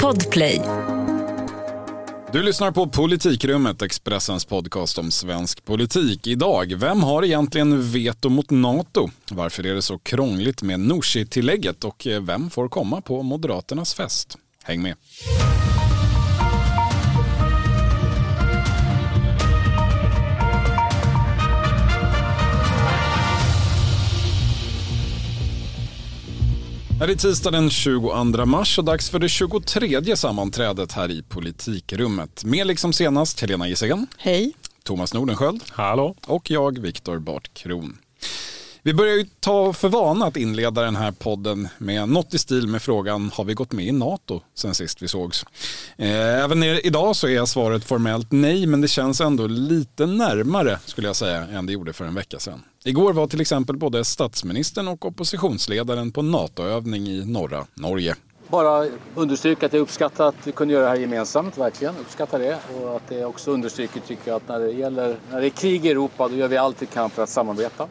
Podplay. Du lyssnar på Politikrummet, Expressens podcast om svensk politik. Idag, vem har egentligen veto mot NATO? Varför är det så krångligt med Nooshi-tillägget och eh, vem får komma på Moderaternas fest? Häng med. Det är tisdag den 22 mars och dags för det 23 sammanträdet här i Politikrummet. Med liksom senast Helena Gissén. Hej. Thomas Nordenskjöld. Hallå. Och jag, Viktor Bart Kron. Vi börjar ju ta för vana att inleda den här podden med något i stil med frågan har vi gått med i NATO sen sist vi sågs? Eh, även idag så är svaret formellt nej men det känns ändå lite närmare skulle jag säga än det gjorde för en vecka sedan. Igår var till exempel både statsministern och oppositionsledaren på NATO-övning i norra Norge. Bara understryka att jag uppskattar att vi kunde göra det här gemensamt, verkligen uppskattar det. Och att det också understryker, tycker jag, att när det, gäller, när det är krig i Europa då gör vi allt vi kan för att samarbeta.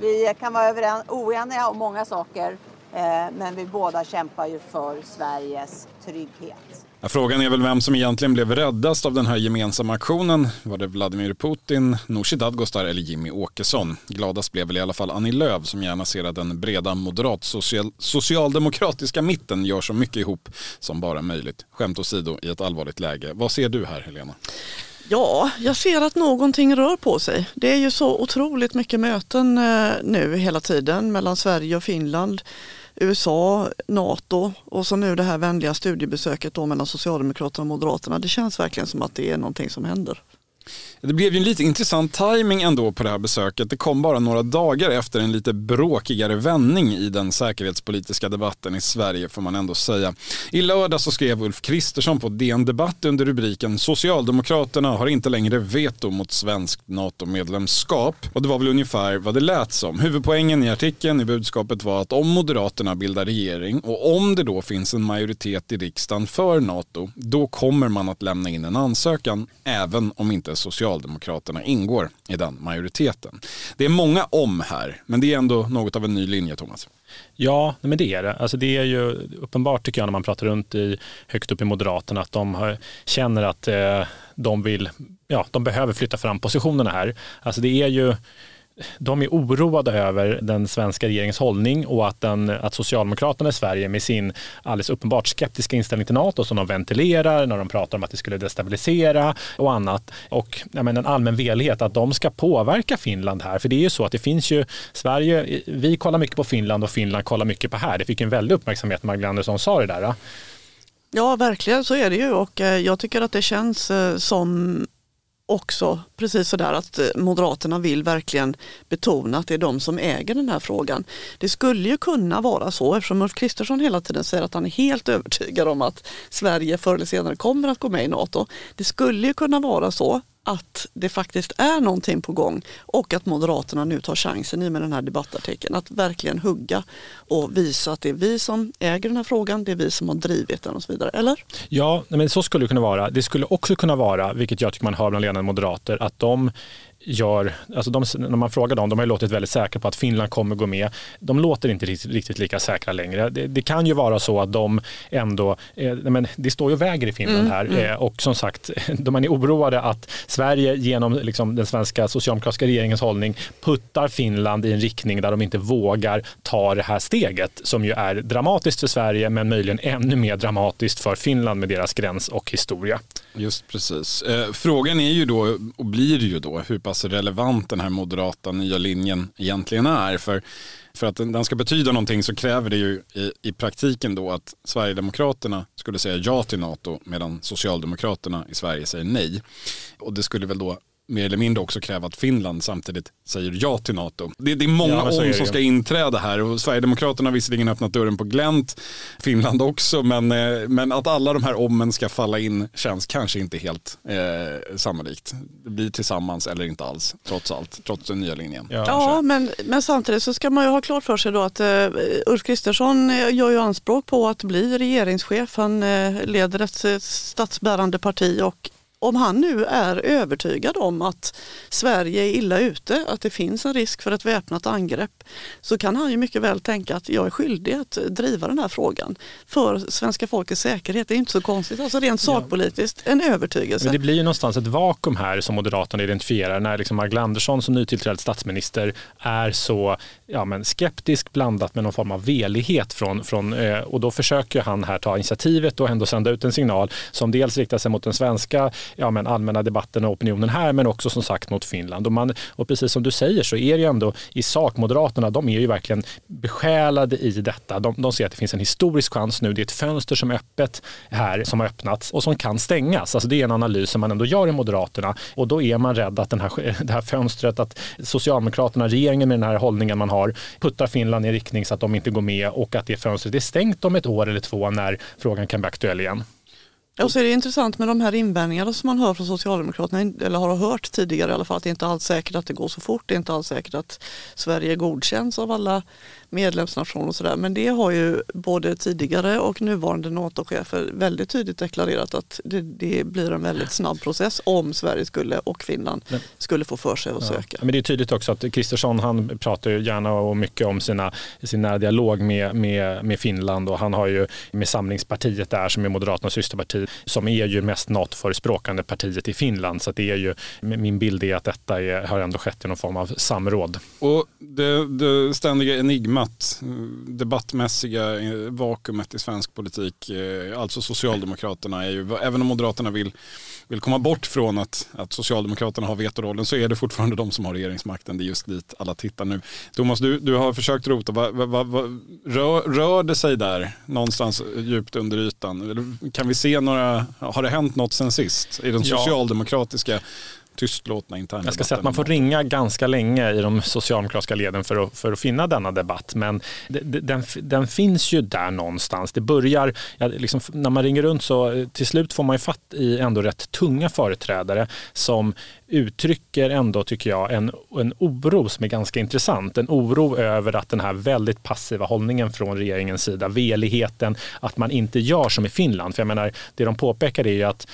Vi kan vara överens, oeniga om många saker, eh, men vi båda kämpar ju för Sveriges trygghet. Frågan är väl vem som egentligen blev räddast av den här gemensamma aktionen. Var det Vladimir Putin, Nooshi Dadgostar eller Jimmy Åkesson? Gladast blev väl i alla fall Annie Lööf som gärna ser att den breda moderat social, socialdemokratiska mitten gör så mycket ihop som bara möjligt. Skämt åsido i ett allvarligt läge. Vad ser du här Helena? Ja, jag ser att någonting rör på sig. Det är ju så otroligt mycket möten eh, nu hela tiden mellan Sverige och Finland. USA, NATO och så nu det här vänliga studiebesöket då mellan Socialdemokraterna och Moderaterna. Det känns verkligen som att det är någonting som händer. Det blev ju en lite intressant timing ändå på det här besöket. Det kom bara några dagar efter en lite bråkigare vändning i den säkerhetspolitiska debatten i Sverige får man ändå säga. I lördag så skrev Ulf Kristersson på DN Debatt under rubriken Socialdemokraterna har inte längre veto mot svenskt NATO-medlemskap. Och det var väl ungefär vad det lät som. Huvudpoängen i artikeln i budskapet var att om Moderaterna bildar regering och om det då finns en majoritet i riksdagen för NATO, då kommer man att lämna in en ansökan även om inte Socialdemokraterna ingår i den majoriteten. Det är många om här, men det är ändå något av en ny linje, Thomas. Ja, men det är det. Alltså det är ju uppenbart tycker jag när man pratar runt i, högt upp i Moderaterna att de har, känner att eh, de vill, ja, de behöver flytta fram positionerna här. Alltså det är ju de är oroade över den svenska regeringens hållning och att, den, att Socialdemokraterna i Sverige med sin alldeles uppenbart skeptiska inställning till NATO som de ventilerar när de pratar om att det skulle destabilisera och annat och ja, men en allmän velighet att de ska påverka Finland här. För det är ju så att det finns ju Sverige, vi kollar mycket på Finland och Finland kollar mycket på här. Det fick en väldig uppmärksamhet när Magdalena Andersson sa det där. Ja, verkligen så är det ju och eh, jag tycker att det känns eh, som också precis sådär att eh, Moderaterna vill verkligen betona att det är de som äger den här frågan. Det skulle ju kunna vara så eftersom Ulf Kristersson hela tiden säger att han är helt övertygad om att Sverige förr eller senare kommer att gå med i NATO. Det skulle ju kunna vara så att det faktiskt är någonting på gång och att Moderaterna nu tar chansen i med den här debattartikeln att verkligen hugga och visa att det är vi som äger den här frågan, det är vi som har drivit den och så vidare, eller? Ja, men så skulle det kunna vara. Det skulle också kunna vara, vilket jag tycker man hör bland ledande moderater, att de gör, alltså de, när man frågar dem, de har ju låtit väldigt säkra på att Finland kommer gå med. De låter inte riktigt, riktigt lika säkra längre. Det, det, kan ju vara så att de ändå, eh, men det står ju väger i Finland mm, här mm. Eh, och som sagt, de är oroade att Sverige genom liksom, den svenska socialdemokratiska regeringens hållning puttar Finland i en riktning där de inte vågar ta det här steget som ju är dramatiskt för Sverige men möjligen ännu mer dramatiskt för Finland med deras gräns och historia. Just precis. Eh, frågan är ju då, och blir ju då, hur pass relevant den här moderata nya linjen egentligen är. För, för att den ska betyda någonting så kräver det ju i, i praktiken då att Sverigedemokraterna skulle säga ja till NATO medan Socialdemokraterna i Sverige säger nej. Och det skulle väl då mer eller mindre också kräva att Finland samtidigt säger ja till NATO. Det, det är många ja, om som ska inträda här och Sverigedemokraterna har visserligen öppnat dörren på glänt, Finland också, men, eh, men att alla de här ommen ska falla in känns kanske inte helt eh, sannolikt. Det blir tillsammans eller inte alls, trots allt, trots den nya linjen. Ja, ja men, men samtidigt så ska man ju ha klart för sig då att uh, Ulf Kristersson gör ju anspråk på att bli regeringschef. Han uh, leder ett statsbärande parti och om han nu är övertygad om att Sverige är illa ute, att det finns en risk för ett väpnat angrepp, så kan han ju mycket väl tänka att jag är skyldig att driva den här frågan för svenska folkets säkerhet. Det är inte så konstigt, alltså rent sakpolitiskt, en övertygelse. Men det blir ju någonstans ett vakuum här som Moderaterna identifierar när liksom Magdalena Andersson som nytillträdd statsminister är så ja, men skeptisk blandat med någon form av velighet från, från eh, och då försöker han här ta initiativet och ändå sända ut en signal som dels riktar sig mot den svenska ja, men allmänna debatten och opinionen här men också som sagt mot Finland. Och, man, och precis som du säger så är det ju ändå i sak Moderaterna, de är ju verkligen besjälade i detta. De, de ser att det finns en historisk chans nu. Det är ett fönster som är öppet här som har öppnats och som kan stängas. Alltså det är en analys som man ändå gör i Moderaterna och då är man rädd att den här, det här fönstret, att Socialdemokraterna, regeringen med den här hållningen man har, puttar Finland i riktning så att de inte går med och att det fönstret är stängt om ett år eller två när frågan kan bli aktuell igen. Och så är det intressant med de här invändningarna som man hör från Socialdemokraterna, eller har hört tidigare i alla fall, att det är inte alls säkert att det går så fort. Det är inte alls säkert att Sverige godkänns av alla medlemsnationer och sådär. Men det har ju både tidigare och nuvarande NATO-chefer väldigt tydligt deklarerat att det, det, blir en väldigt snabb process om Sverige skulle och Finland men, skulle få för sig att ja, söka. Men det är tydligt också att Kristersson han pratar ju gärna och mycket om sina, sin nära dialog med, med, med Finland och han har ju med Samlingspartiet där som är Moderaternas systerparti som är ju mest NATO-förespråkande partiet i Finland. Så det är ju, min bild är att detta är, har ändå skett i någon form av samråd. Och det, det ständiga enigmat, debattmässiga eh, vakuumet i svensk politik, eh, alltså Socialdemokraterna är ju, även om Moderaterna vill vill komma bort från att, att Socialdemokraterna har vetorollen så är det fortfarande de som har regeringsmakten. Det är just dit alla tittar nu. Thomas, du, du har försökt rota. Va, va, va, rör, rör det sig där någonstans djupt under ytan? Kan vi se några, har det hänt något sen sist i den socialdemokratiska tystlåtna interna Jag ska säga att man får ringa ganska länge i de socialdemokratiska leden för att, för att finna denna debatt. Men den, den finns ju där någonstans. Det börjar, ja, liksom, när man ringer runt så till slut får man ju fatt i ändå rätt tunga företrädare som uttrycker ändå, tycker jag, en, en oro som är ganska intressant. En oro över att den här väldigt passiva hållningen från regeringens sida, veligheten, att man inte gör som i Finland. För jag menar, det de påpekar är ju att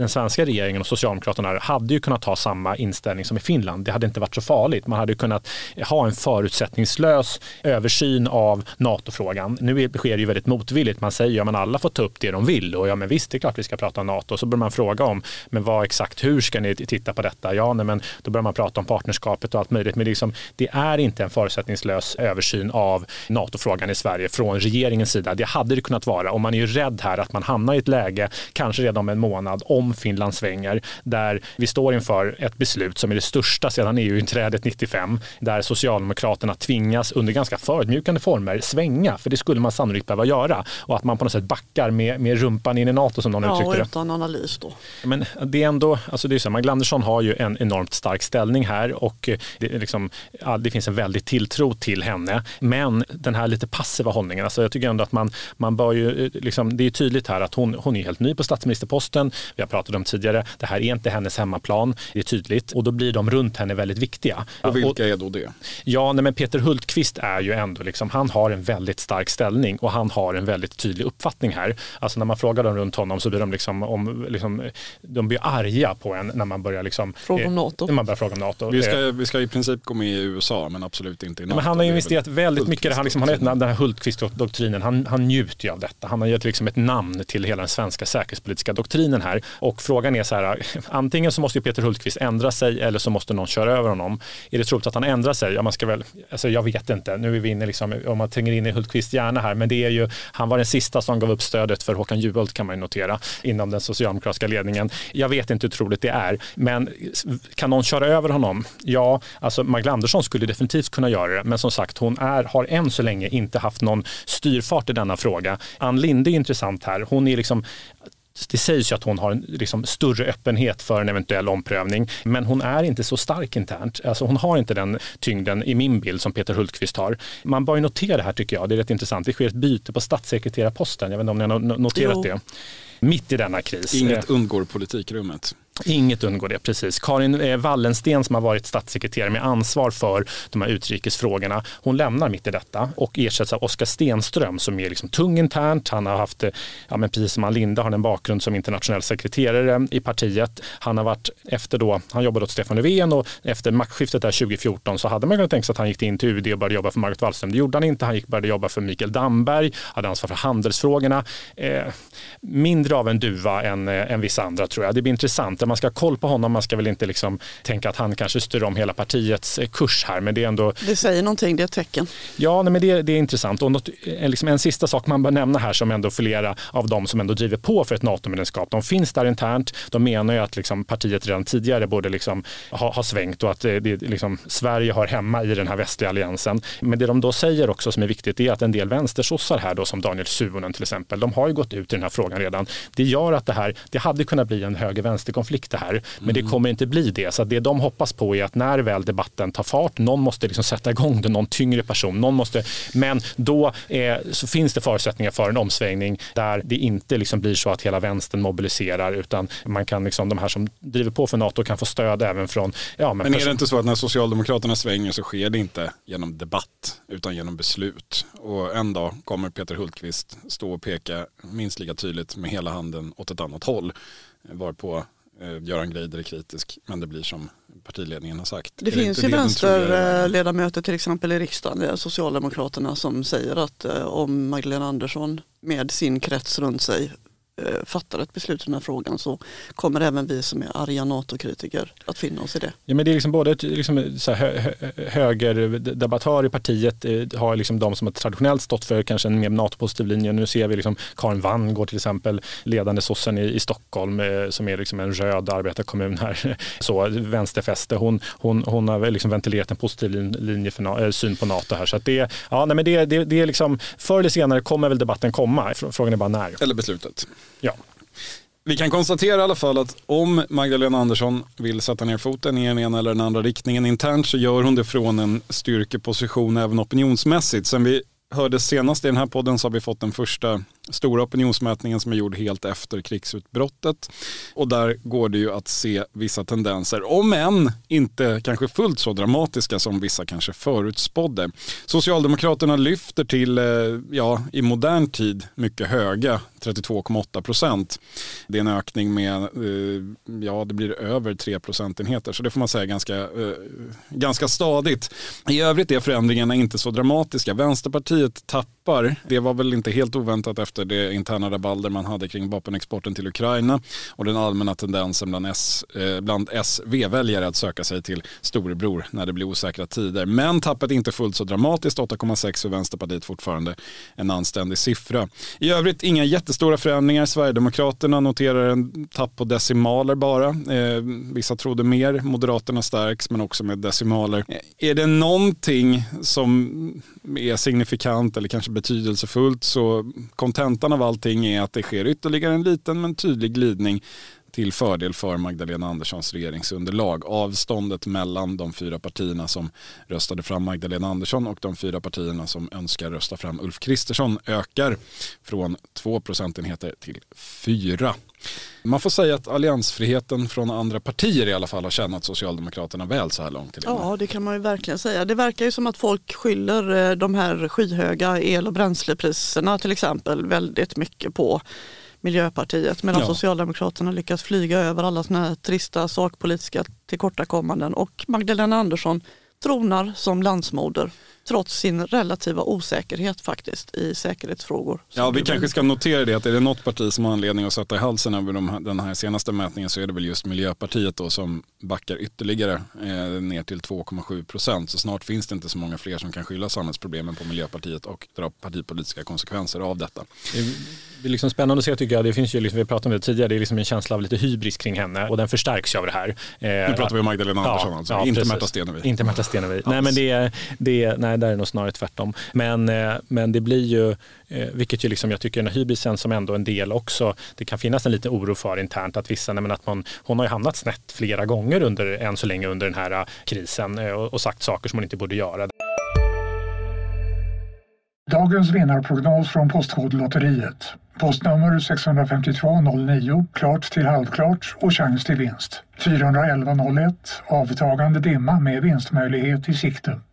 den svenska regeringen och Socialdemokraterna hade ju kunnat ha samma inställning som i Finland. Det hade inte varit så farligt. Man hade kunnat ha en förutsättningslös översyn av NATO-frågan. Nu sker det ju väldigt motvilligt. Man säger att ja, alla får ta upp det de vill och ja men visst, det är klart vi ska prata om NATO. Så börjar man fråga om, men vad exakt, hur ska ni titta på detta? Ja, nej, men då börjar man prata om partnerskapet och allt möjligt. Men liksom, det är inte en förutsättningslös översyn av NATO-frågan i Sverige från regeringens sida. Det hade det kunnat vara och man är ju rädd här att man hamnar i ett läge, kanske redan om en månad, om Finland svänger, där vi står inför ett beslut som är det största sedan EU-inträdet 95, där Socialdemokraterna tvingas under ganska förödmjukande former svänga, för det skulle man sannolikt behöva göra, och att man på något sätt backar med, med rumpan in i NATO som någon ja, uttryckte det. Ja, utan analys då. Men det är ändå, alltså det är så, Magdalena Andersson har ju en enormt stark ställning här och det, liksom, det finns en väldig tilltro till henne. Men den här lite passiva hållningen, alltså jag tycker ändå att man, man bör ju, liksom, det är tydligt här att hon, hon är helt ny på statsministerposten. Vi har pratade om tidigare. Det här är inte hennes hemmaplan, det är tydligt. Och då blir de runt henne väldigt viktiga. Och vilka är då det? Ja, nej, men Peter Hultqvist är ju ändå, liksom, han har en väldigt stark ställning och han har en väldigt tydlig uppfattning här. Alltså när man frågar dem runt honom så blir de liksom, om, liksom, de blir arga på en när man börjar liksom, fråga om NATO. När man börjar fråga om NATO. Vi ska, eh, vi ska i princip gå med i USA men absolut inte i NATO. Men han har investerat väldigt mycket, han, liksom, han har den här Hultqvist-doktrinen, han, han njuter ju av detta. Han har gett liksom ett namn till hela den svenska säkerhetspolitiska doktrinen här. Och och frågan är så här, antingen så måste Peter Hultqvist ändra sig eller så måste någon köra över honom. Är det troligt att han ändrar sig? Ja, man ska väl, alltså jag vet inte, nu är vi inne liksom, om man tränger in i Hultqvists hjärna här, men det är ju, han var den sista som gav upp stödet för Håkan Juholt kan man ju notera inom den socialdemokratiska ledningen. Jag vet inte hur troligt det är, men kan någon köra över honom? Ja, alltså Magdalena Andersson skulle definitivt kunna göra det, men som sagt, hon är, har än så länge inte haft någon styrfart i denna fråga. Ann Linde är intressant här. Hon är liksom det sägs ju att hon har en liksom, större öppenhet för en eventuell omprövning, men hon är inte så stark internt. Alltså, hon har inte den tyngden i min bild som Peter Hultqvist har. Man bör ju notera det här tycker jag, det är rätt intressant. Det sker ett byte på statssekreterarposten, jag vet inte om ni har noterat jo. det mitt i denna kris. Inget undgår politikrummet. Inget undgår det, precis. Karin eh, Wallensten som har varit statssekreterare med ansvar för de här utrikesfrågorna, hon lämnar mitt i detta och ersätts av Oskar Stenström som är liksom tung internt. Han har haft, eh, ja, men precis som Ann Linde, har en bakgrund som internationell sekreterare i partiet. Han har varit efter då, han jobbade åt Stefan Löfven och efter maktskiftet där 2014 så hade man kunnat tänka sig att han gick in till UD och började jobba för Margot Wallström. Det gjorde han inte. Han gick började jobba för Mikael Damberg, hade ansvar för handelsfrågorna. Eh, mindre av en duva än, eh, än vissa andra tror jag. Det blir intressant man ska ha koll på honom. Man ska väl inte liksom tänka att han kanske styr om hela partiets eh, kurs här. Men det är ändå... Det säger någonting, det är ett tecken. Ja, nej, men det, det är intressant. Och något, eh, liksom en sista sak man bör nämna här som ändå flera av de som ändå driver på för ett NATO-medlemskap, de finns där internt. De menar ju att liksom partiet redan tidigare borde liksom ha, ha svängt och att eh, det, liksom, Sverige har hemma i den här västliga alliansen. Men det de då säger också som är viktigt är att en del vänstersossar här då som Daniel Suhonen till exempel, de har ju gått ut i den här frågan redan. Det gör att det här, det hade kunnat bli en höger-vänster-konflikt det här. Men det mm. kommer inte bli det. Så det de hoppas på är att när väl debatten tar fart, någon måste liksom sätta igång det, någon tyngre person. Någon måste, men då är, så finns det förutsättningar för en omsvängning där det inte liksom blir så att hela vänstern mobiliserar utan man kan liksom, de här som driver på för NATO kan få stöd även från... Ja, men, men är det inte så att när Socialdemokraterna svänger så sker det inte genom debatt utan genom beslut? Och en dag kommer Peter Hultqvist stå och peka minst lika tydligt med hela handen åt ett annat håll varpå Eh, Göran Greider är kritisk men det blir som partiledningen har sagt. Det är finns ju vänsterledamöter till exempel i riksdagen, Socialdemokraterna som säger att eh, om Magdalena Andersson med sin krets runt sig Eh, fattar ett beslut i den här frågan så kommer även vi som är arga NATO-kritiker att finna oss i det. Ja, men det är liksom både liksom, så hö, hö, högerdebattör i partiet eh, har liksom de som har traditionellt stått för kanske en mer NATO-positiv linje. Nu ser vi liksom Karin Wanngård till exempel, ledande sossen i, i Stockholm eh, som är liksom en röd arbetarkommun här. Så, vänsterfäste. Hon, hon, hon har liksom ventilerat en positiv linje för, syn på NATO här. Så att det, ja, nej, men det, det, det är liksom, förr eller senare kommer väl debatten komma. Frågan är bara när. Eller beslutet. Ja. Vi kan konstatera i alla fall att om Magdalena Andersson vill sätta ner foten i den ena eller den andra riktningen internt så gör hon det från en styrkeposition även opinionsmässigt. Sen vi hörde senast i den här podden så har vi fått den första stora opinionsmätningen som är gjord helt efter krigsutbrottet. Och där går det ju att se vissa tendenser, om än inte kanske fullt så dramatiska som vissa kanske förutspådde. Socialdemokraterna lyfter till, eh, ja, i modern tid mycket höga 32,8 procent. Det är en ökning med, eh, ja det blir över 3 procentenheter så det får man säga ganska, eh, ganska stadigt. I övrigt är förändringarna inte så dramatiska. Vänsterpartiet tappar, det var väl inte helt oväntat efter det interna rabalder man hade kring vapenexporten till Ukraina och den allmänna tendensen bland, S, eh, bland SV-väljare att söka sig till storebror när det blir osäkra tider. Men tappet är inte fullt så dramatiskt, 8,6 för Vänsterpartiet fortfarande en anständig siffra. I övrigt inga jättestora förändringar. Sverigedemokraterna noterar en tapp på decimaler bara. Eh, vissa trodde mer, Moderaterna stärks men också med decimaler. Eh, är det någonting som är signifikant eller kanske betydelsefullt så kontentan av allting är att det sker ytterligare en liten men tydlig glidning till fördel för Magdalena Anderssons regeringsunderlag. Avståndet mellan de fyra partierna som röstade fram Magdalena Andersson och de fyra partierna som önskar rösta fram Ulf Kristersson ökar från två procentenheter till fyra. Man får säga att alliansfriheten från andra partier i alla fall har tjänat Socialdemokraterna väl så här långt. Ja, det kan man ju verkligen säga. Det verkar ju som att folk skyller eh, de här skyhöga el och bränslepriserna till exempel väldigt mycket på Miljöpartiet medan ja. Socialdemokraterna lyckas flyga över alla såna här trista sakpolitiska tillkortakommanden och Magdalena Andersson tronar som landsmoder trots sin relativa osäkerhet faktiskt i säkerhetsfrågor. Ja, vi kanske ska notera det att är det något parti som har anledning att sätta i halsen över de, den här senaste mätningen så är det väl just Miljöpartiet då som backar ytterligare eh, ner till 2,7 procent. Så snart finns det inte så många fler som kan skylla samhällsproblemen på Miljöpartiet och dra partipolitiska konsekvenser av detta. Det är liksom spännande att se tycker jag. Det finns ju, liksom, vi pratade om det tidigare, det är liksom en känsla av lite hybris kring henne och den förstärks ju av det här. Eh, nu pratar vi om Magdalena ja, Andersson alltså, ja, inte Märta Stenevi. Inte Märta Stenevi. nej men det, det, nej, Nej, där är nog snarare tvärtom. Men, eh, men det blir ju, eh, vilket ju liksom, jag tycker den här hybrisen som ändå en del också, det kan finnas en liten oro för internt att vissa, nej, men att man, hon har ju hamnat snett flera gånger under, än så länge under den här eh, krisen eh, och, och sagt saker som hon inte borde göra. Dagens vinnarprognos från Postkodlotteriet. Postnummer 65209, klart till halvklart och chans till vinst. 41101, avtagande dimma med vinstmöjlighet i sikte.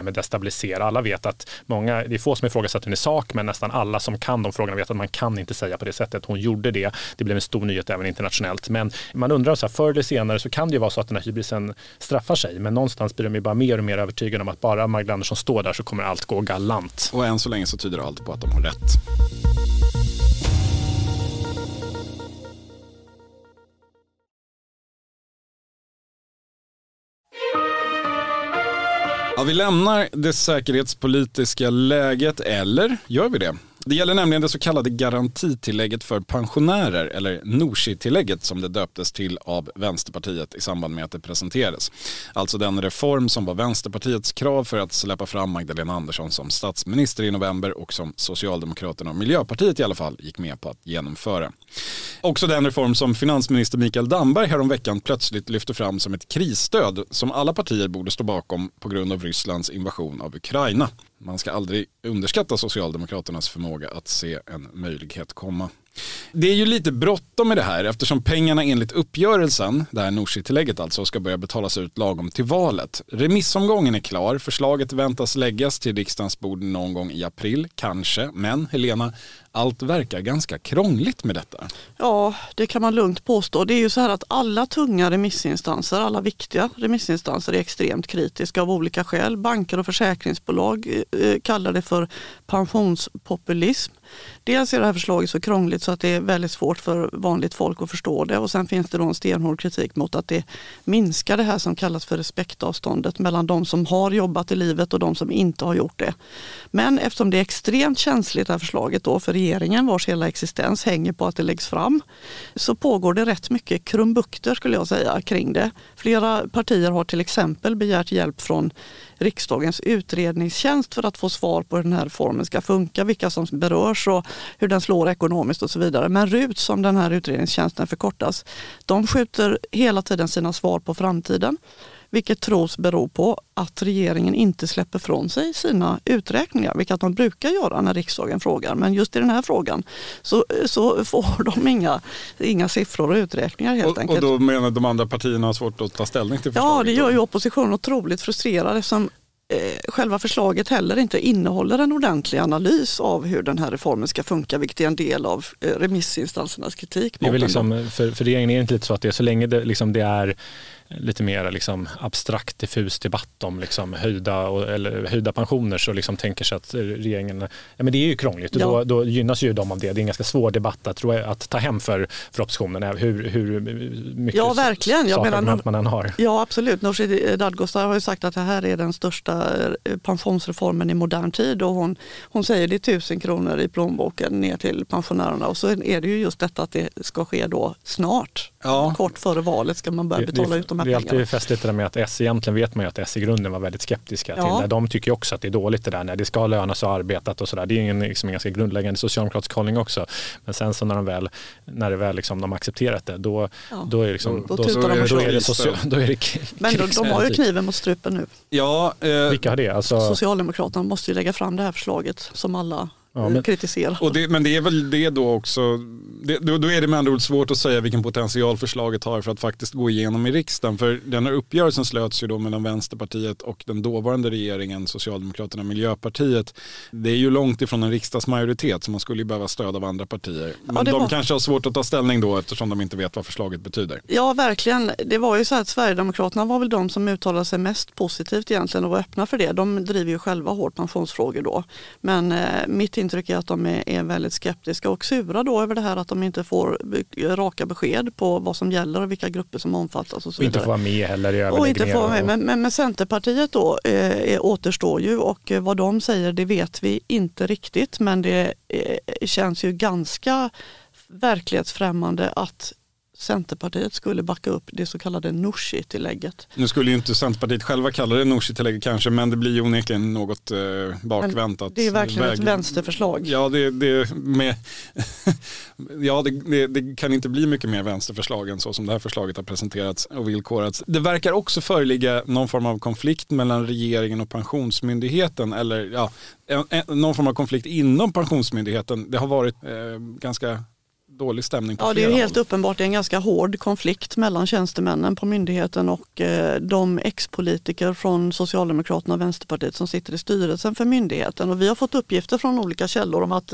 med destabilisera. Alla vet att många, det är få som ifrågasätter henne i sak, men nästan alla som kan de frågorna vet att man kan inte säga på det sättet. Hon gjorde det. Det blev en stor nyhet även internationellt. Men man undrar så här, förr eller senare så kan det ju vara så att den här hybrisen straffar sig. Men någonstans blir de ju bara mer och mer övertygade om att bara Magdalena Andersson står där så kommer allt gå galant. Och än så länge så tyder allt på att de har rätt. Ja, vi lämnar det säkerhetspolitiska läget, eller gör vi det? Det gäller nämligen det så kallade garantitillägget för pensionärer, eller Nooshi-tillägget som det döptes till av Vänsterpartiet i samband med att det presenterades. Alltså den reform som var Vänsterpartiets krav för att släppa fram Magdalena Andersson som statsminister i november och som Socialdemokraterna och Miljöpartiet i alla fall gick med på att genomföra. Också den reform som finansminister Mikael Damberg häromveckan plötsligt lyfte fram som ett krisstöd som alla partier borde stå bakom på grund av Rysslands invasion av Ukraina. Man ska aldrig underskatta Socialdemokraternas förmåga att se en möjlighet komma. Det är ju lite bråttom med det här eftersom pengarna enligt uppgörelsen, det här Nooshi-tillägget alltså, ska börja betalas ut lagom till valet. Remissomgången är klar, förslaget väntas läggas till riksdagens bord någon gång i april, kanske. Men Helena, allt verkar ganska krångligt med detta. Ja, det kan man lugnt påstå. Det är ju så här att alla tunga remissinstanser, alla viktiga remissinstanser är extremt kritiska av olika skäl. Banker och försäkringsbolag eh, kallar det för pensionspopulism. Dels är det här förslaget så krångligt så att det är väldigt svårt för vanligt folk att förstå det och sen finns det då en stenhård kritik mot att det minskar det här som kallas för respektavståndet mellan de som har jobbat i livet och de som inte har gjort det. Men eftersom det är extremt känsligt det här förslaget då för regeringen vars hela existens hänger på att det läggs fram så pågår det rätt mycket krumbukter skulle jag säga kring det. Flera partier har till exempel begärt hjälp från riksdagens utredningstjänst för att få svar på hur den här reformen ska funka, vilka som berörs och hur den slår ekonomiskt och så vidare. Men RUT som den här utredningstjänsten förkortas, de skjuter hela tiden sina svar på framtiden vilket tros bero på att regeringen inte släpper från sig sina uträkningar, vilket de brukar göra när riksdagen frågar. Men just i den här frågan så, så får de inga, inga siffror och uträkningar helt och, enkelt. Och då menar de andra partierna har svårt att ta ställning till förslaget? Ja, det gör ju oppositionen otroligt frustrerad eftersom eh, själva förslaget heller inte innehåller en ordentlig analys av hur den här reformen ska funka, vilket är en del av eh, remissinstansernas kritik. Det är väl liksom, för, för regeringen är det inte lite så att det är så länge det, liksom det är lite mer liksom abstrakt diffus debatt om liksom höjda, och, eller höjda pensioner så liksom tänker sig att regeringen, ja men det är ju krångligt och ja. då, då, gynnas ju de av det. Det är en ganska svår debatt att, att ta hem för, för oppositionen, hur, hur mycket ja, verkligen. Jag menar, man än har. Ja absolut, Nooshi Dadgostar har ju sagt att det här är den största eh, pensionsreformen i modern tid och hon, hon säger det är tusen kronor i plånboken ner till pensionärerna och så är det ju just detta att det ska ske då snart. Ja. Kort före valet ska man börja betala det, ut de här. Det är alltid festligt det där med att S egentligen vet man ju att S i grunden var väldigt skeptiska ja. till det. De tycker också att det är dåligt det där när det ska löna och arbetat och sådär. Det är en, liksom en ganska grundläggande socialdemokratisk hållning också. Men sen så när de väl, när det väl liksom, de accepterat det, då, ja. då är det liksom, då, då, då, är, då, är det social, då är det Men de, de har ju kniven mot strupen nu. Ja, eh, Vilka har det? Alltså... Socialdemokraterna måste ju lägga fram det här förslaget som alla ja, men, kritisera. Och det, men det är väl det då också, det, då, då, är det med andra ord svårt att säga vilken potential förslaget har för att faktiskt gå igenom i riksdagen. För den här uppgörelsen slöts ju då mellan Vänsterpartiet och den dåvarande regeringen, Socialdemokraterna och Miljöpartiet. Det är ju långt ifrån en riksdagsmajoritet så man skulle ju behöva stöd av andra partier. Men ja, de var... kanske har svårt att ta ställning då eftersom de inte vet vad förslaget betyder. Ja verkligen, det var ju så att Sverigedemokraterna var väl de som uttalade sig mest positivt egentligen och var öppna för det. De driver ju själva hårt pensionsfrågor då. Men eh, mitt intryck är att de är, är väldigt skeptiska och sura då över det här att de inte får raka besked på vad som gäller och vilka grupper som omfattas. Och, så och inte får vara med heller i och inte får med. Men, men, men Centerpartiet då eh, återstår ju och vad de säger det vet vi inte riktigt men det eh, känns ju ganska verklighetsfrämmande att Centerpartiet skulle backa upp det så kallade Nooshi-tillägget. Nu skulle ju inte Centerpartiet själva kalla det Nooshi-tillägget kanske, men det blir ju onekligen något eh, bakvänt. det är verkligen väg... ett vänsterförslag. Ja, det, det, med ja det, det, kan inte bli mycket mer vänsterförslag än så som det här förslaget har presenterats och villkorats. Det verkar också föreligga någon form av konflikt mellan regeringen och Pensionsmyndigheten, eller ja, en, en, någon form av konflikt inom Pensionsmyndigheten. Det har varit eh, ganska dålig stämning på Ja, det är helt håll. uppenbart en ganska hård konflikt mellan tjänstemännen på myndigheten och eh, de ex-politiker från Socialdemokraterna och Vänsterpartiet som sitter i styrelsen för myndigheten. Och vi har fått uppgifter från olika källor om att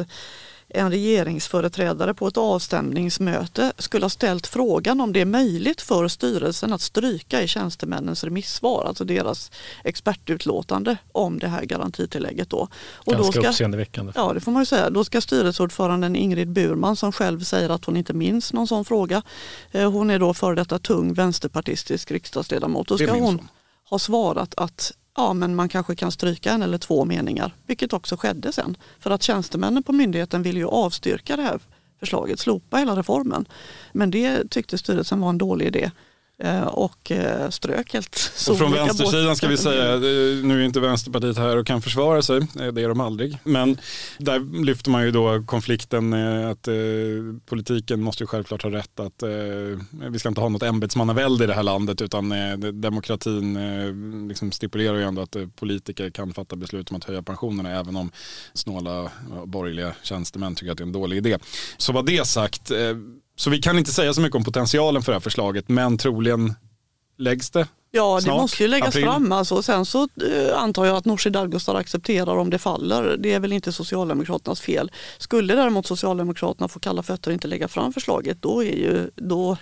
en regeringsföreträdare på ett avstämningsmöte skulle ha ställt frågan om det är möjligt för styrelsen att stryka i tjänstemännens remissvar, alltså deras expertutlåtande om det här garantitillägget. Då. Och Ganska då ska, uppseendeväckande. Ja, det får man ju säga. Då ska styrelseordföranden Ingrid Burman som själv säger att hon inte minns någon sån fråga. Eh, hon är då före detta tung vänsterpartistisk riksdagsledamot. Då ska hon ha svarat att ja men man kanske kan stryka en eller två meningar, vilket också skedde sen. För att tjänstemännen på myndigheten ville ju avstyrka det här förslaget, slopa hela reformen. Men det tyckte styrelsen var en dålig idé. Eh, och eh, strök helt Och från vänstersidan ska vi säga, nu är inte Vänsterpartiet här och kan försvara sig, eh, det är de aldrig. Men där lyfter man ju då konflikten att politiken måste ju självklart ha rätt att vi ska inte ha något ämbetsmannavälde i det här landet utan demokratin liksom stipulerar ju ändå att politiker kan fatta beslut om att höja pensionerna även om snåla borgerliga tjänstemän tycker att det är en dålig idé. Så vad det sagt, så vi kan inte säga så mycket om potentialen för det här förslaget, men troligen läggs det Ja, Snart, det måste ju läggas april. fram. Alltså. Sen så eh, antar jag att Nooshi Dadgostar accepterar om det faller. Det är väl inte Socialdemokraternas fel. Skulle däremot Socialdemokraterna få kalla fötter och inte lägga fram förslaget, då, är ju, då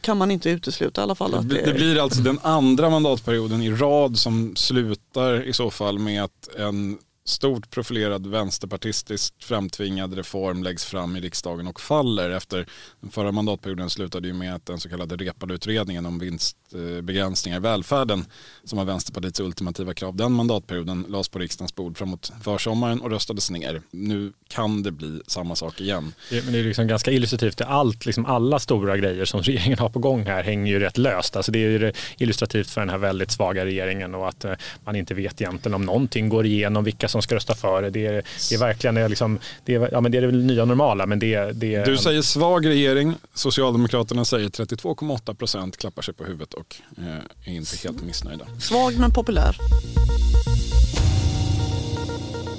kan man inte utesluta i alla fall. Att det, det blir alltså den andra mandatperioden i rad som slutar i så fall med att en stort profilerad vänsterpartistiskt framtvingad reform läggs fram i riksdagen och faller efter den förra mandatperioden slutade ju med att den så kallade repade utredningen om vinstbegränsningar i välfärden som var Vänsterpartiets ultimativa krav den mandatperioden lades på riksdagens bord framåt försommaren och röstades ner. Nu kan det bli samma sak igen. Det, men det är liksom ganska illustrativt. Allt, liksom alla stora grejer som regeringen har på gång här hänger ju rätt löst. Alltså det är ju illustrativt för den här väldigt svaga regeringen och att eh, man inte vet egentligen om någonting går igenom, vilka som ska rösta för det. Det är, det är verkligen liksom, det är, ja, men det är det nya normala. Men det, det du säger svag regering, Socialdemokraterna säger 32,8 procent klappar sig på huvudet och eh, är inte helt missnöjda. Svag men populär.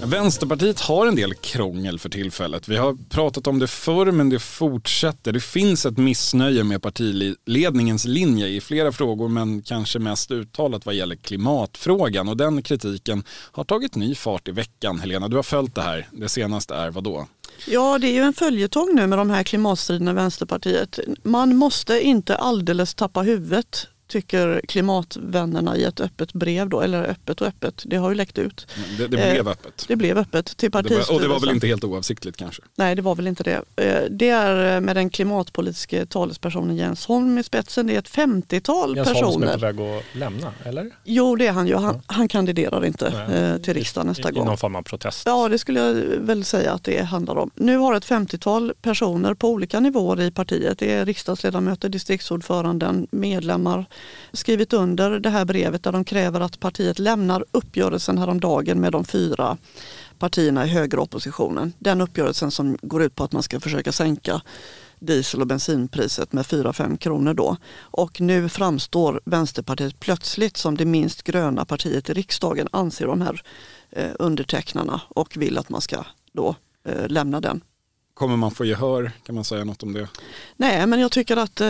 Vänsterpartiet har en del krångel för tillfället. Vi har pratat om det förr men det fortsätter. Det finns ett missnöje med partiledningens linje i flera frågor men kanske mest uttalat vad gäller klimatfrågan och den kritiken har tagit ny fart i veckan. Helena, du har följt det här. Det senaste är vad då? Ja, det är ju en följetong nu med de här klimatstriderna i Vänsterpartiet. Man måste inte alldeles tappa huvudet tycker klimatvännerna i ett öppet brev, då, eller öppet och öppet, det har ju läckt ut. Det, det, blev eh, öppet. Det blev öppet till partistyrelsen. Och det var väl inte helt oavsiktligt kanske? Nej, det var väl inte det. Eh, det är eh, med den klimatpolitiska talespersonen Jens Holm i spetsen. Det är ett 50-tal personer. Jens Holm som är på väg att lämna, eller? Jo, det är han ju. Han, han kandiderar inte Nej. till riksdagen nästa I, gång. I någon form av protest? Ja, det skulle jag väl säga att det handlar om. Nu har ett 50-tal personer på olika nivåer i partiet, det är riksdagsledamöter, distriktsordföranden, medlemmar, skrivit under det här brevet där de kräver att partiet lämnar uppgörelsen häromdagen med de fyra partierna i högeroppositionen. Den uppgörelsen som går ut på att man ska försöka sänka diesel och bensinpriset med 4-5 kronor då. Och nu framstår Vänsterpartiet plötsligt som det minst gröna partiet i riksdagen anser de här eh, undertecknarna och vill att man ska då eh, lämna den Kommer man få gehör? Kan man säga något om det? Nej, men jag tycker att eh,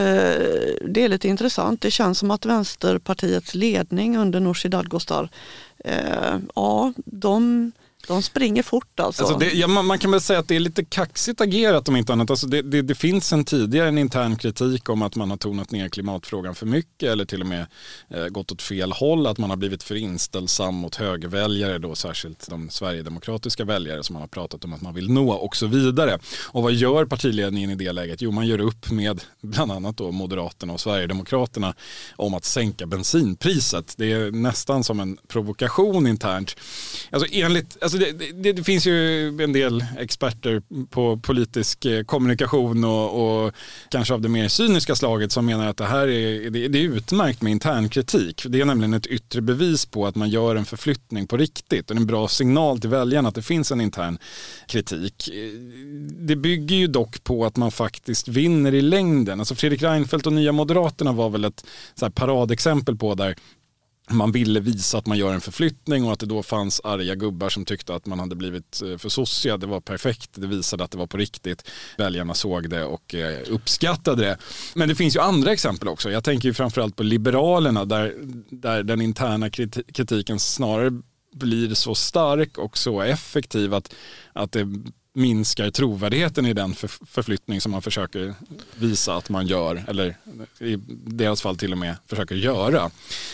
det är lite intressant. Det känns som att Vänsterpartiets ledning under Nooshi Dadgostar, eh, ja, de de springer fort alltså. alltså det, ja, man, man, kan väl säga att det är lite kaxigt agerat om inte annat. Alltså det, det, det, finns en tidigare en intern kritik om att man har tonat ner klimatfrågan för mycket eller till och med eh, gått åt fel håll. Att man har blivit för inställsam mot högerväljare, då särskilt de sverigedemokratiska väljare som man har pratat om att man vill nå och så vidare. Och vad gör partiledningen i det läget? Jo, man gör upp med bland annat då Moderaterna och Sverigedemokraterna om att sänka bensinpriset. Det är nästan som en provokation internt. Alltså enligt, alltså Alltså, det, det, det finns ju en del experter på politisk eh, kommunikation och, och, kanske av det mer cyniska slaget som menar att det här är, det, det är utmärkt med internkritik. Det är nämligen ett yttre bevis på att man gör en förflyttning på riktigt och en bra signal till väljarna att det finns en intern kritik. Eh, det bygger ju dock på att man faktiskt vinner i längden. Alltså Fredrik Reinfeldt och Nya Moderaterna var väl ett så paradexempel på där man ville visa att man gör en förflyttning och att det då fanns arga gubbar som tyckte att man hade blivit eh, för sossiga. Det var perfekt, det visade att det var på riktigt. Väljarna såg det och eh, uppskattade det. Men det finns ju andra exempel också. Jag tänker ju framförallt på Liberalerna där, där den interna kritiken snarare blir så stark och så effektiv att, att det minskar trovärdigheten i den förflyttning som man försöker visa att man gör, eller i deras fall till och med försöker göra.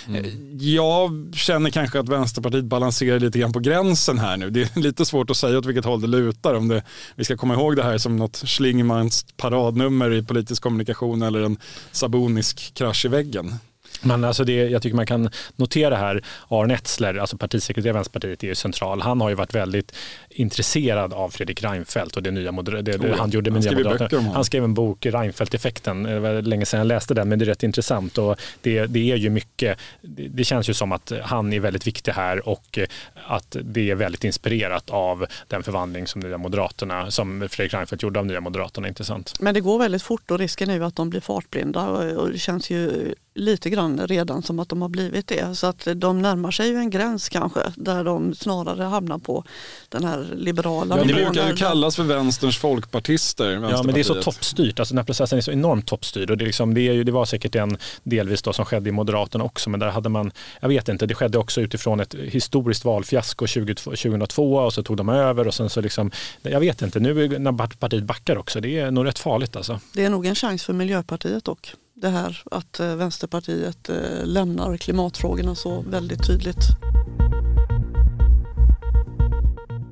Mm. Jag känner kanske att Vänsterpartiet balanserar lite grann på gränsen här nu. Det är lite svårt att säga åt vilket håll det lutar. Om det, vi ska komma ihåg det här som något Schlingmans paradnummer i politisk kommunikation eller en sabonisk krasch i väggen. Men alltså det, jag tycker man kan notera här, Aron Etzler, alltså partisekreterare i Vänsterpartiet, är ju central. Han har ju varit väldigt intresserad av Fredrik Reinfeldt och det nya moder- det, det, oh, han gjorde med han nya Moderaterna. Han skrev en bok, Reinfeldt-effekten. Det var länge sedan jag läste den, men det är rätt intressant. Och det, det är ju mycket, det, det känns ju som att han är väldigt viktig här och att det är väldigt inspirerat av den förvandling som nya Moderaterna, som Fredrik Reinfeldt gjorde av nya Moderaterna. Intressant. Men det går väldigt fort och risken är ju att de blir fartblinda och det känns ju lite grann redan som att de har blivit det. Så att de närmar sig ju en gräns kanske där de snarare hamnar på den här liberala ja, Det brukar ju kallas för vänsterns folkpartister. Ja men det är så toppstyrt, alltså den här processen är så enormt toppstyrd och det, liksom, det, är ju, det var säkert en delvis då som skedde i Moderaterna också men där hade man, jag vet inte, det skedde också utifrån ett historiskt valfiasko 2002 och så tog de över och sen så liksom, jag vet inte, nu när partiet backar också, det är nog rätt farligt alltså. Det är nog en chans för Miljöpartiet dock det här att eh, Vänsterpartiet eh, lämnar klimatfrågorna så väldigt tydligt.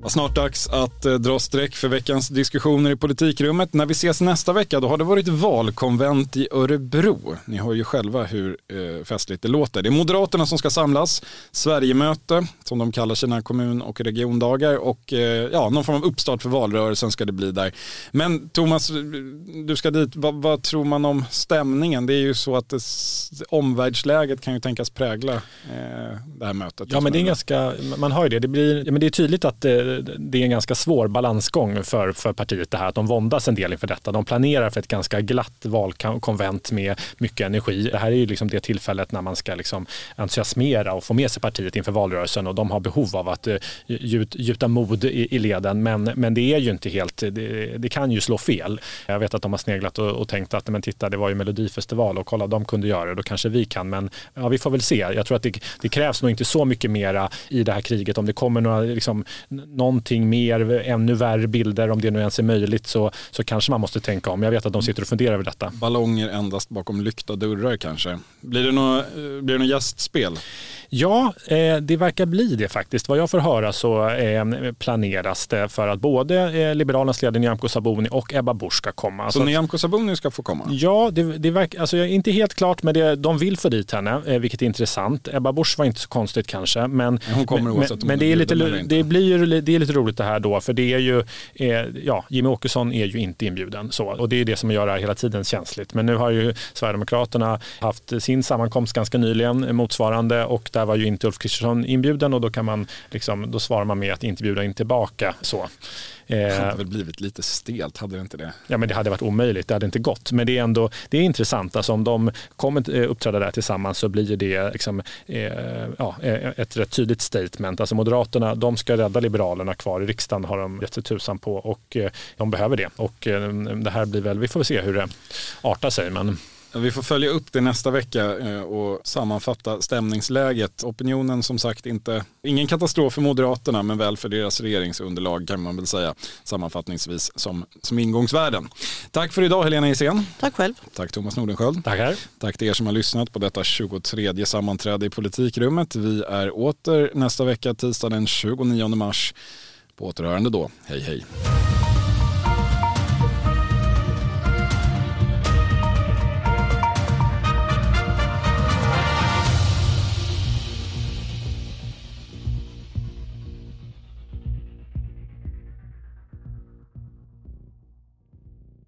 Snart dags att eh, dra streck för veckans diskussioner i politikrummet. När vi ses nästa vecka då har det varit valkonvent i Örebro. Ni hör ju själva hur eh, festligt det låter. Det är Moderaterna som ska samlas, Sverigemöte som de kallar sina kommun och regiondagar och eh, ja, någon form av uppstart för valrörelsen ska det bli där. Men Thomas, du ska dit. Vad, vad tror man om stämningen? Det är ju så att det, omvärldsläget kan ju tänkas prägla eh, det här mötet. Ja, men det är ganska, man har ju det. Det, blir, ja, men det är tydligt att eh, det är en ganska svår balansgång för, för partiet det här att de våndas en del inför detta. De planerar för ett ganska glatt valkonvent med mycket energi. Det här är ju liksom det tillfället när man ska liksom entusiasmera och få med sig partiet inför valrörelsen och de har behov av att uh, gjuta mod i, i, leden. Men, men det är ju inte helt, det, det, kan ju slå fel. Jag vet att de har sneglat och, och tänkt att men titta det var ju melodifestival och kolla de kunde göra det, då kanske vi kan. Men ja, vi får väl se. Jag tror att det, det krävs nog inte så mycket mera i det här kriget. Om det kommer några liksom, någonting mer, ännu värre bilder, om det nu ens är möjligt, så, så kanske man måste tänka om. Jag vet att de sitter och funderar över detta. Ballonger endast bakom lyckta dörrar kanske. Blir det något, blir det något gästspel? Ja, eh, det verkar bli det faktiskt. Vad jag får höra så eh, planeras det för att både eh, Liberalernas ledare Nyamko Sabuni och Ebba Busch ska komma. Så, så Nyamko Sabuni ska få komma? Ja, det, det verkar, alltså, inte helt klart, men det, de vill få dit henne, vilket är intressant. Ebba Busch var inte så konstigt kanske, men, hon kommer men, men, men det, är lite, det, blir ju, det är lite roligt det här då, för det är ju, eh, ja, Jimmy Åkesson är ju inte inbjuden så, och det är det som gör det här hela tiden känsligt. Men nu har ju Sverigedemokraterna haft sin sammankomst ganska nyligen, eh, motsvarande, och där var ju inte Ulf Kristersson inbjuden och då, kan man liksom, då svarar man med att inte bjuda in tillbaka. Så. Det hade väl blivit lite stelt, hade det inte det? Ja, men det hade varit omöjligt, det hade inte gått. Men det är ändå det är intressant, alltså om de kommer eh, uppträda där tillsammans så blir det liksom, eh, ja, eh, ett rätt tydligt statement. Alltså Moderaterna, de ska rädda Liberalerna kvar i riksdagen har de gett sig tusan på och eh, de behöver det. Och eh, det här blir väl, vi får se hur det artar sig. Men Vi får följa upp det nästa vecka eh, och sammanfatta stämningsläget. Opinionen som sagt inte, ingen katastrof för Moderaterna men väl för deras regeringsunderlag kan man väl säga sammanfattningsvis som, som ingångsvärden. Tack för idag Helena Hisén. Tack själv. Tack Thomas Nordenskjöld. Tackar. Tack till er som har lyssnat på detta 23 sammanträde i politikrummet. Vi är åter nästa vecka tisdag den 29 mars. På återhörande då. Hej hej.